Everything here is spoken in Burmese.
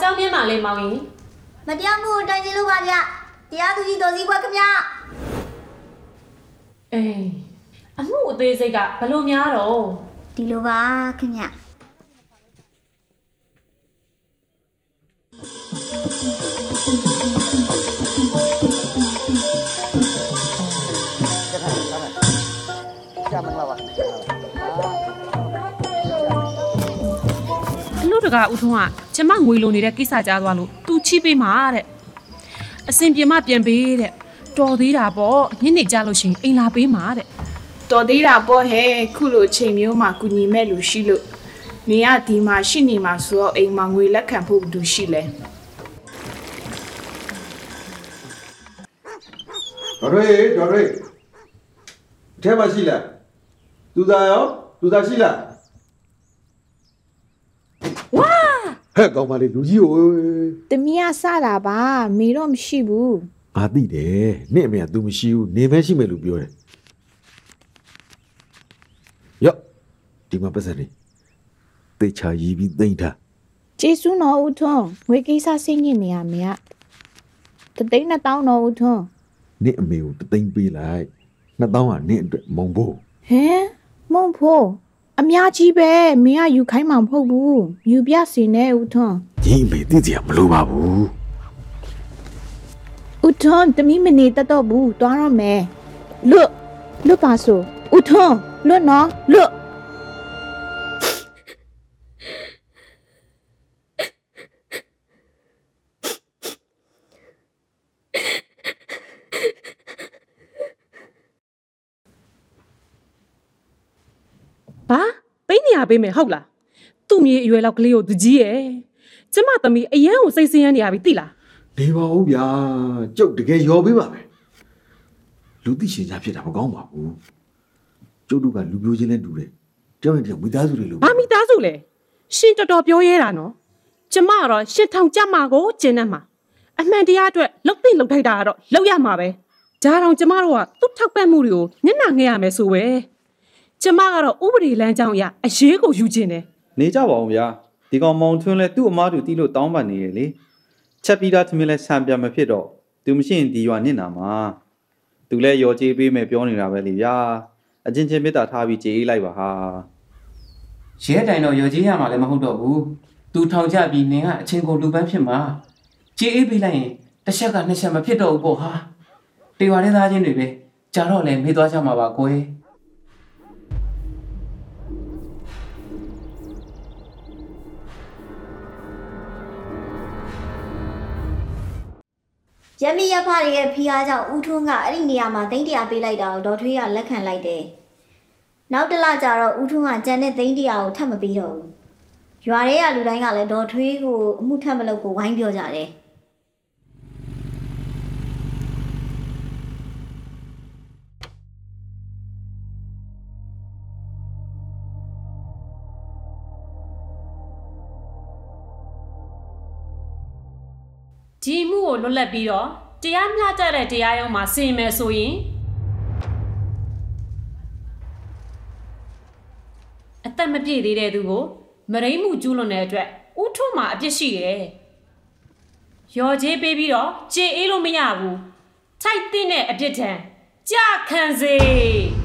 အကြောင်းပြင်းပါလေမောင်ရင်မတရားမှုကိုတိုင်ကျင်လို့ပါဗျတရားသူကြီးတော်စီခွက်ခင်ဗျအေးအမှုအသေးစိတ်ကဘလို့များတော့ဒီလိုပါခင်ဗျ တကာဦးထုံးကကျမငွေလိုနေတဲ့ကိစ္စကြားသွားလို့သူချိပေးမှာတဲ့အစင်ပြေမပြန်ပေးတဲ့တော်သေးတာပေါ့ညနေကြလို့ရှရင်အိမ်လာပေးမှာတဲ့တော်သေးတာပေါ့ဟဲ့ခုလိုချိန်မျိုးမှာကုညီမဲ့လူရှိလို့နေရဒီမှာရှိနေမှာဆိုတော့အိမ်မှာငွေလက်ခံဖို့ဘယ်သူရှိလဲဒေါ်ရေဒေါ်ရေအထဲမှာရှိလားသူသားရောသူသားရှိလားဝါ ဟဲ့ကောင်မလေးလူကြီးကိုတမီးကစတာပါမေတော့မရှိဘူးငါသိတယ်နေ့အမေက तू မရှိဘူးနေမဲရှိမယ်လို့ပြောတယ်ယော့ဒီမှာပတ်စံနေတေချာရီးပြီးသိမ့်ထားကျေးဇူးတော်ဦးထွန်းငွေကိစ္စစိတ်ညစ်နေရမေကတသိန်းနှစ်တောင်းတော်ဦးထွန်းနေ့အမေကိုတသိမ့်ပေးလိုက်နှစ်တောင်းကနေ့အတွက်မုံဖို့ဟမ်မုံဖို့ အများကြီးပဲမင်းကယူခိုင်းမှာမဟုတ်ဘူးယူပြစီနေဦးထွန်းညီအမေသိစရာမလိုပါဘူးဦးထွန်းတမီးမနေတတ်တော့ဘူးတွားတော့မယ်လွတ်လွတ်ပါဆိုဦးထွန်းလွတ်နော်လွတ် ဘာပေးနေရပေးမယ်ဟုတ်လားသူ့မြေအရွယ်လောက်ကလေးကိုသူကြီးရဲ့ကျမသမီးအရန်ကိုစိတ်ဆင်းရဲနေရပြီသိလားနေပါဦးဗျာကျုပ်တကယ်ရော်ပေးပါမယ်လူသိရှင်ကြားဖြစ်တာမကောင်းပါဘူးကျုပ်တို့ကလူမျိုးချင်းလဲတူတယ်တယောက်နဲ့တယောက်မိသားစုတွေလို့ဘာမိသားစုလဲရှင်တော်တော်ပြောရဲတာနော်ကျမကတော့ရှင်ထောင်ကြမှာကိုကျင်းနေမှာအမှန်တရားအတွက်လှုပ်သိမ့်လှုပ်ထိုက်တာကတော့လှုပ်ရမှာပဲဒါတောင်ကျမတို့ကသူ့ထောက်ပံ့မှုတွေကိုညှနာငဲရမယ်ဆိုပဲ ကျမကတော့ဥပဒေလမ်းကြောင်းအရအရေးကိုယူခြင်းတယ်နေကြပါအောင်ဗျာဒီကောင်မောင်ထွန်းလဲသူ့အမားသူတီးလို့တောင်းပန်နေရလေချက်ပြီးသားသမီးလဲဆံပြမဖြစ်တော့သူမရှိရင်ဒီရွာနစ်နာမှာသူလဲရော်ကြေးပေးမယ်ပြောနေတာပဲလေဗျာအချင်းချင်းမေတ္တာထားပြီးကြေးအေးလိုက်ပါဟာရဲတိုင်တော့ရော်ကြီးရမှာလည်းမဟုတ်တော့ဘူးသူထောင်ကြပြီးနင်ကအချင်းကိုလူပန်းဖြစ်မှာကြေးအေးပေးလိုက်ရင်တစ်ချက်ကနှစ်ချက်မဖြစ်တော့ဘူးပေါ့ဟာတေဝါတဲ့သားချင်းတွေပဲကြာတော့လည်းမေးသွားကြမှာပါကွယ် ရမီရဖတွေရဲ့ဖိအားကြောင့်ဦးထွန်းကအဲ့ဒီနေရာမှာသိန်းတရားပေးလိုက်တာကိုဒေါ်ထွေးကလက်ခံလိုက်တယ်နောက်တစ်လကျတော့ဦးထွန်းကကြံတဲ့သိန်းတရားကိုထပ်မပေးတော့ဘူးရွာထဲကလူတိုင်းကလည်းဒေါ်ထွေးကိုအမှုထပ်မလုပ်ကိုဝိုင်းပြောကြတယ် ဒီမှုကိုလွတ်လပ်ပြီးတော့တရားမျှတတဲ့တရားရုံးမှာဆင်မယ်ဆိုရင်အသက်မပြည့်သေးတဲ့သူကိုမရိမ့်မှုကျူးလွန်တဲ့အတွက်ဥထုမှာအပြစ်ရှိတယ်။ရော်ကြေးပေးပြီးတော့ကြေအေးလို့မရဘူး။ထိုက်တဲ့အပြစ်ဒဏ်ကြခံစေ။